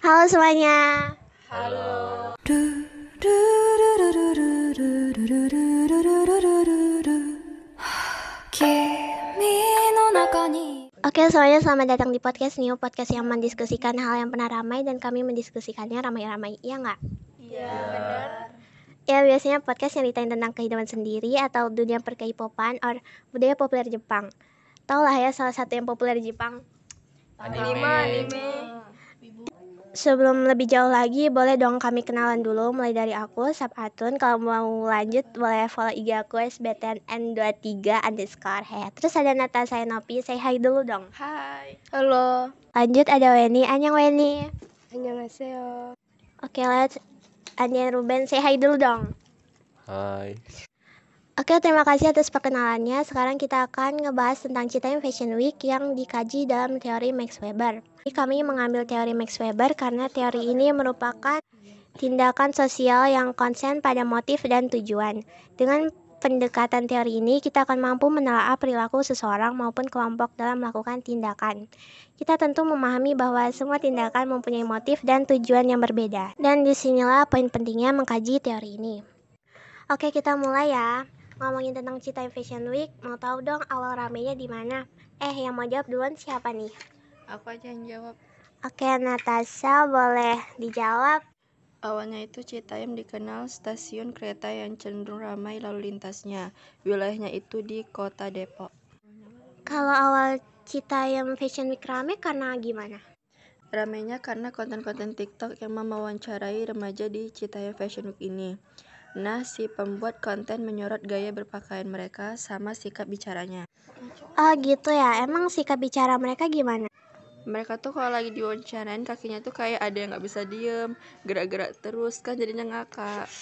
Halo semuanya. Oke semuanya selamat datang di podcast New Podcast yang mendiskusikan hal yang pernah ramai dan kami mendiskusikannya ramai-ramai Iya nggak? Iya, benar. Ya biasanya podcast yang ditanya tentang kehidupan sendiri atau dunia perkaipopan or budaya populer Jepang Tau lah ya salah satu yang populer di Jepang Anime, anime. Sebelum lebih jauh lagi, boleh dong kami kenalan dulu mulai dari aku, Sabatun. Kalau mau lanjut, boleh follow IG aku SBTN23 underscore head. Terus ada Natasha Nopi, say hi dulu dong. Hai. Halo. Lanjut ada Weni, Anyang Weni. Annyeonghaseyo. Oke, let's Anjan Ruben, say hi dulu dong. Hai. Oke, terima kasih atas perkenalannya. Sekarang kita akan ngebahas tentang Citaim Fashion Week yang dikaji dalam teori Max Weber. Kami mengambil teori Max Weber karena teori ini merupakan tindakan sosial yang konsen pada motif dan tujuan. Dengan pendekatan teori ini, kita akan mampu menelaah perilaku seseorang maupun kelompok dalam melakukan tindakan. Kita tentu memahami bahwa semua tindakan mempunyai motif dan tujuan yang berbeda. Dan di sinilah poin pentingnya mengkaji teori ini. Oke, kita mulai ya. Ngomongin tentang Citaim Fashion Week, mau tahu dong awal ramenya di mana? Eh, yang mau jawab duluan siapa nih? Aku aja yang jawab. Oke, Natasha boleh dijawab. Awalnya itu Citayam dikenal stasiun kereta yang cenderung ramai lalu lintasnya. Wilayahnya itu di kota Depok. Kalau awal Citayam Fashion Week rame karena gimana? Ramainya karena konten-konten TikTok yang mewawancarai remaja di Citayam Fashion Week ini. Nah, si pembuat konten menyorot gaya berpakaian mereka sama sikap bicaranya. Oh gitu ya, emang sikap bicara mereka gimana? Mereka tuh kalau lagi diwawancarain kakinya tuh kayak ada yang nggak bisa diem, gerak-gerak terus kan jadinya ngakak.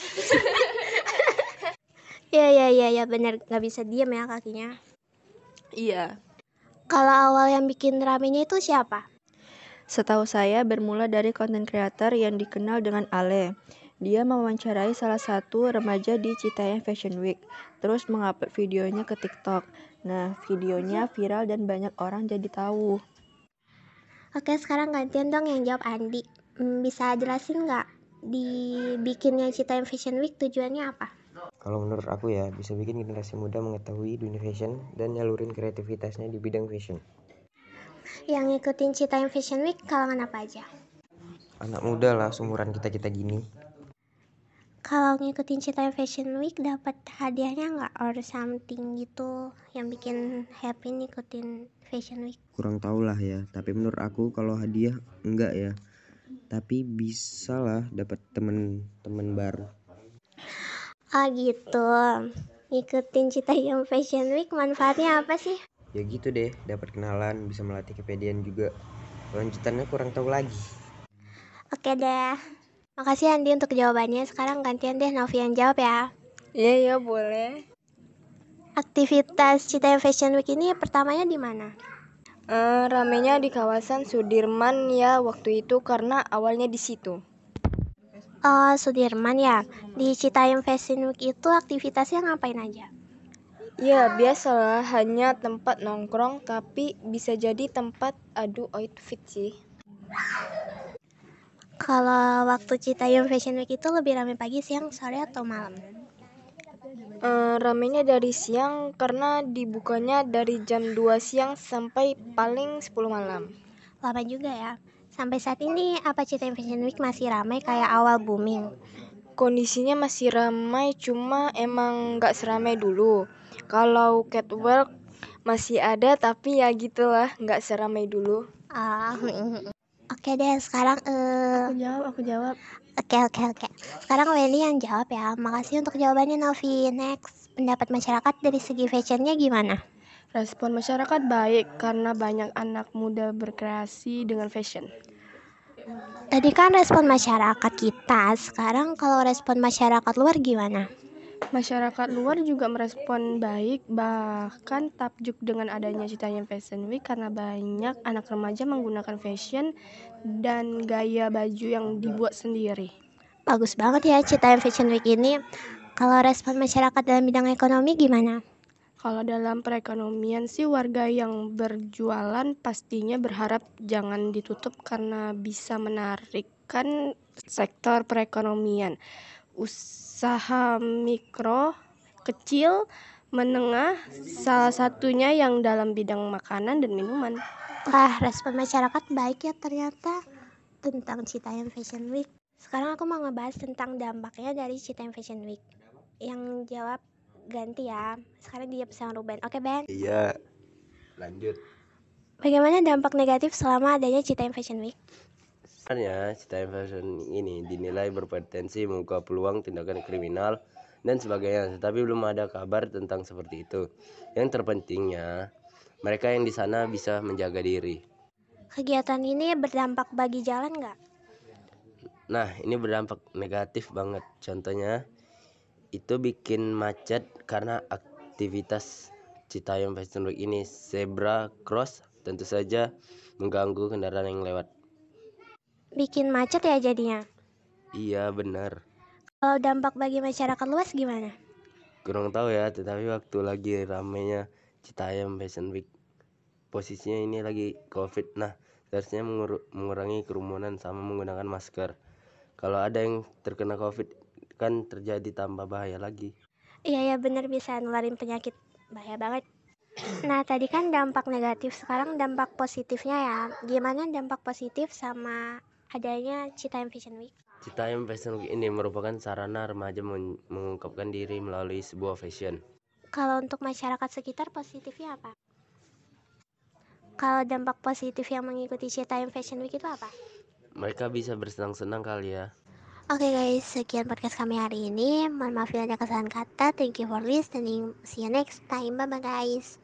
Iya iya iya ya, bener nggak bisa diem ya kakinya. Iya, Kalau awal yang bikin ramenya itu siapa? Setahu saya bermula dari konten creator yang dikenal dengan Ale. Dia mewawancarai salah satu remaja di Citayam Fashion Week, terus mengupload videonya ke TikTok. Nah, videonya viral dan banyak orang jadi tahu. Oke, sekarang gantian dong yang jawab Andi. Hmm, bisa jelasin nggak dibikinnya Citayam Fashion Week tujuannya apa? Kalau menurut aku ya, bisa bikin generasi muda mengetahui dunia fashion dan nyalurin kreativitasnya di bidang fashion. Yang ngikutin Citayam Fashion Week kalangan apa aja? Anak muda lah, seumuran kita-kita gini. Kalau ngikutin Citayam Fashion Week dapat hadiahnya nggak or something gitu yang bikin happy ngikutin Fashion Week? Kurang tahu lah ya, tapi menurut aku kalau hadiah enggak ya. Tapi bisa lah dapat temen-temen baru. Ah gitu. Ngikutin Citayam Fashion Week manfaatnya apa sih? Ya gitu deh, dapat kenalan, bisa melatih kepedean juga. Lanjutannya kurang tahu lagi. Oke deh. Makasih Andi untuk jawabannya. Sekarang gantian deh Novi yang jawab ya. Iya, iya boleh. Aktivitas Citayam Fashion Week ini pertamanya di mana? Eh, ramenya di kawasan Sudirman ya waktu itu karena awalnya di situ. Oh, Sudirman ya. Di Citayam Fashion Week itu aktivitasnya ngapain aja? Ya, biasalah hanya tempat nongkrong tapi bisa jadi tempat adu outfit sih. Kalau waktu Citayam Fashion Week itu lebih ramai pagi, siang, sore, atau malam? Eh, ramenya dari siang karena dibukanya dari jam 2 siang sampai paling 10 malam. Lama juga ya. Sampai saat ini apa Citayam Fashion Week masih ramai kayak awal booming? Kondisinya masih ramai cuma emang nggak seramai dulu. Kalau catwalk masih ada tapi ya gitulah nggak seramai dulu. Ah, oke deh. Sekarang eh, jawab, aku jawab. oke oke oke. Sekarang Wendy yang jawab ya. Makasih untuk jawabannya Novi. Next, pendapat masyarakat dari segi fashionnya gimana? Respon masyarakat baik karena banyak anak muda berkreasi dengan fashion. Tadi kan respon masyarakat kita. Sekarang kalau respon masyarakat luar gimana? Masyarakat luar juga merespon baik, bahkan takjub dengan adanya Citayam Fashion Week karena banyak anak remaja menggunakan fashion dan gaya baju yang dibuat sendiri. Bagus banget ya Citayam Fashion Week ini. Kalau respon masyarakat dalam bidang ekonomi gimana? Kalau dalam perekonomian sih warga yang berjualan pastinya berharap jangan ditutup karena bisa menarikkan sektor perekonomian. Usaha mikro, kecil, menengah, salah satunya yang dalam bidang makanan dan minuman. Wah, respon masyarakat baik ya ternyata tentang Citayam Fashion Week. Sekarang aku mau ngebahas tentang dampaknya dari Citayam Fashion Week. Yang jawab ganti ya. Sekarang dia sama Ruben. Oke, Ben. Iya. Lanjut. Bagaimana dampak negatif selama adanya Citayam Fashion Week? Sebenarnya Citayam Fashion ini dinilai berpotensi membuka peluang tindakan kriminal dan sebagainya, tetapi belum ada kabar tentang seperti itu. Yang terpentingnya, mereka yang di sana bisa menjaga diri. Kegiatan ini berdampak bagi jalan nggak? Nah, ini berdampak negatif banget. Contohnya, itu bikin macet karena aktivitas Citayam Fashion Week ini zebra cross tentu saja mengganggu kendaraan yang lewat. Bikin macet ya jadinya. Iya, benar. Kalau dampak bagi masyarakat luas gimana? Kurang tahu ya, tetapi waktu lagi ramenya Citayam Fashion Week, posisinya ini lagi COVID. Nah, seharusnya mengur- mengurangi kerumunan sama menggunakan masker. Kalau ada yang terkena COVID, kan terjadi tambah bahaya lagi. Iya ya bener bisa nularin penyakit bahaya banget. Nah tadi kan dampak negatif, sekarang dampak positifnya ya. Gimana dampak positif sama adanya Citayam Fashion Week? Citayam Fashion Week ini merupakan sarana remaja men- mengungkapkan diri melalui sebuah fashion. Kalau untuk masyarakat sekitar positifnya apa? Kalau dampak positif yang mengikuti Citayam Fashion Week itu apa? Mereka bisa bersenang-senang kali ya. Oke guys, sekian podcast kami hari ini. Mohon maaf bila ada kesalahan kata. Thank you for listening. See you next time. Bye bye guys.